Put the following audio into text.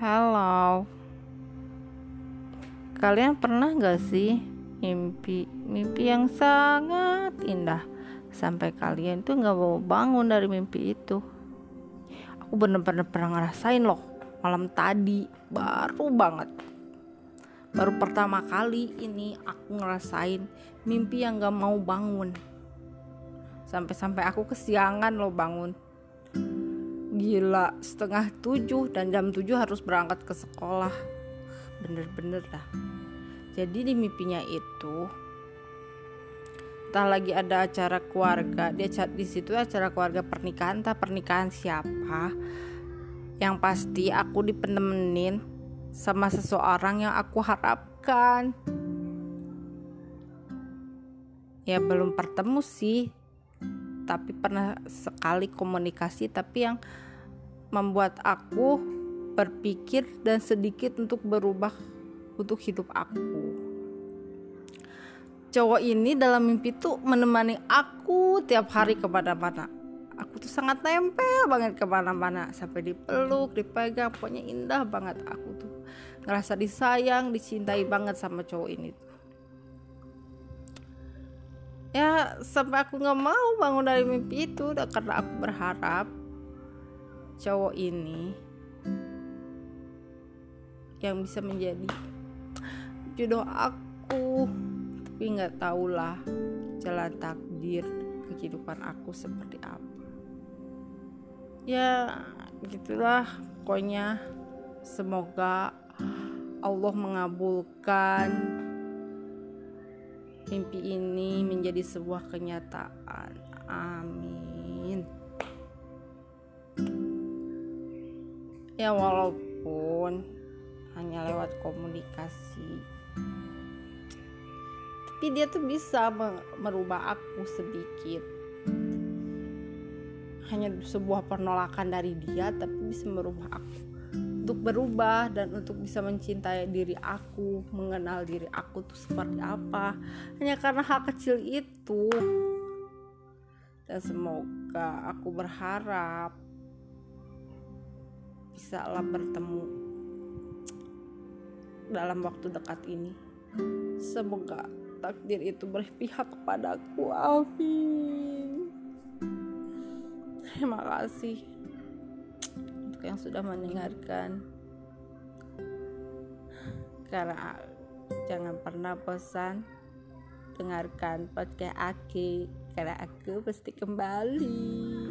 Halo. Kalian pernah gak sih mimpi mimpi yang sangat indah? Sampai kalian tuh nggak mau bangun dari mimpi itu. Aku bener-bener pernah ngerasain loh malam tadi baru banget. Baru pertama kali ini aku ngerasain mimpi yang gak mau bangun. Sampai-sampai aku kesiangan loh bangun gila setengah tujuh dan jam tujuh harus berangkat ke sekolah. Bener-bener dah. Jadi di mimpinya itu entah lagi ada acara keluarga dia di situ acara keluarga pernikahan entah pernikahan siapa yang pasti aku dipenemenin sama seseorang yang aku harapkan. Ya belum bertemu sih tapi pernah sekali komunikasi tapi yang membuat aku berpikir dan sedikit untuk berubah untuk hidup aku. Cowok ini dalam mimpi tuh menemani aku tiap hari ke mana-mana. Aku tuh sangat nempel banget ke mana-mana sampai dipeluk dipegang pokoknya indah banget. Aku tuh ngerasa disayang dicintai banget sama cowok ini tuh. Ya sampai aku nggak mau bangun dari mimpi itu karena aku berharap cowok ini yang bisa menjadi jodoh aku tapi nggak tahulah jalan takdir kehidupan aku seperti apa ya gitulah pokoknya semoga Allah mengabulkan mimpi ini menjadi sebuah kenyataan. Amin. Ya walaupun hanya lewat komunikasi tapi dia tuh bisa merubah aku sedikit hanya sebuah penolakan dari dia tapi bisa merubah aku untuk berubah dan untuk bisa mencintai diri aku, mengenal diri aku tuh seperti apa. Hanya karena hal kecil itu. Dan semoga aku berharap bisa lah bertemu dalam waktu dekat ini. Semoga takdir itu berpihak kepadaku. Amin. Terima kasih yang sudah mendengarkan karena jangan pernah bosan dengarkan podcast Aki karena aku pasti kembali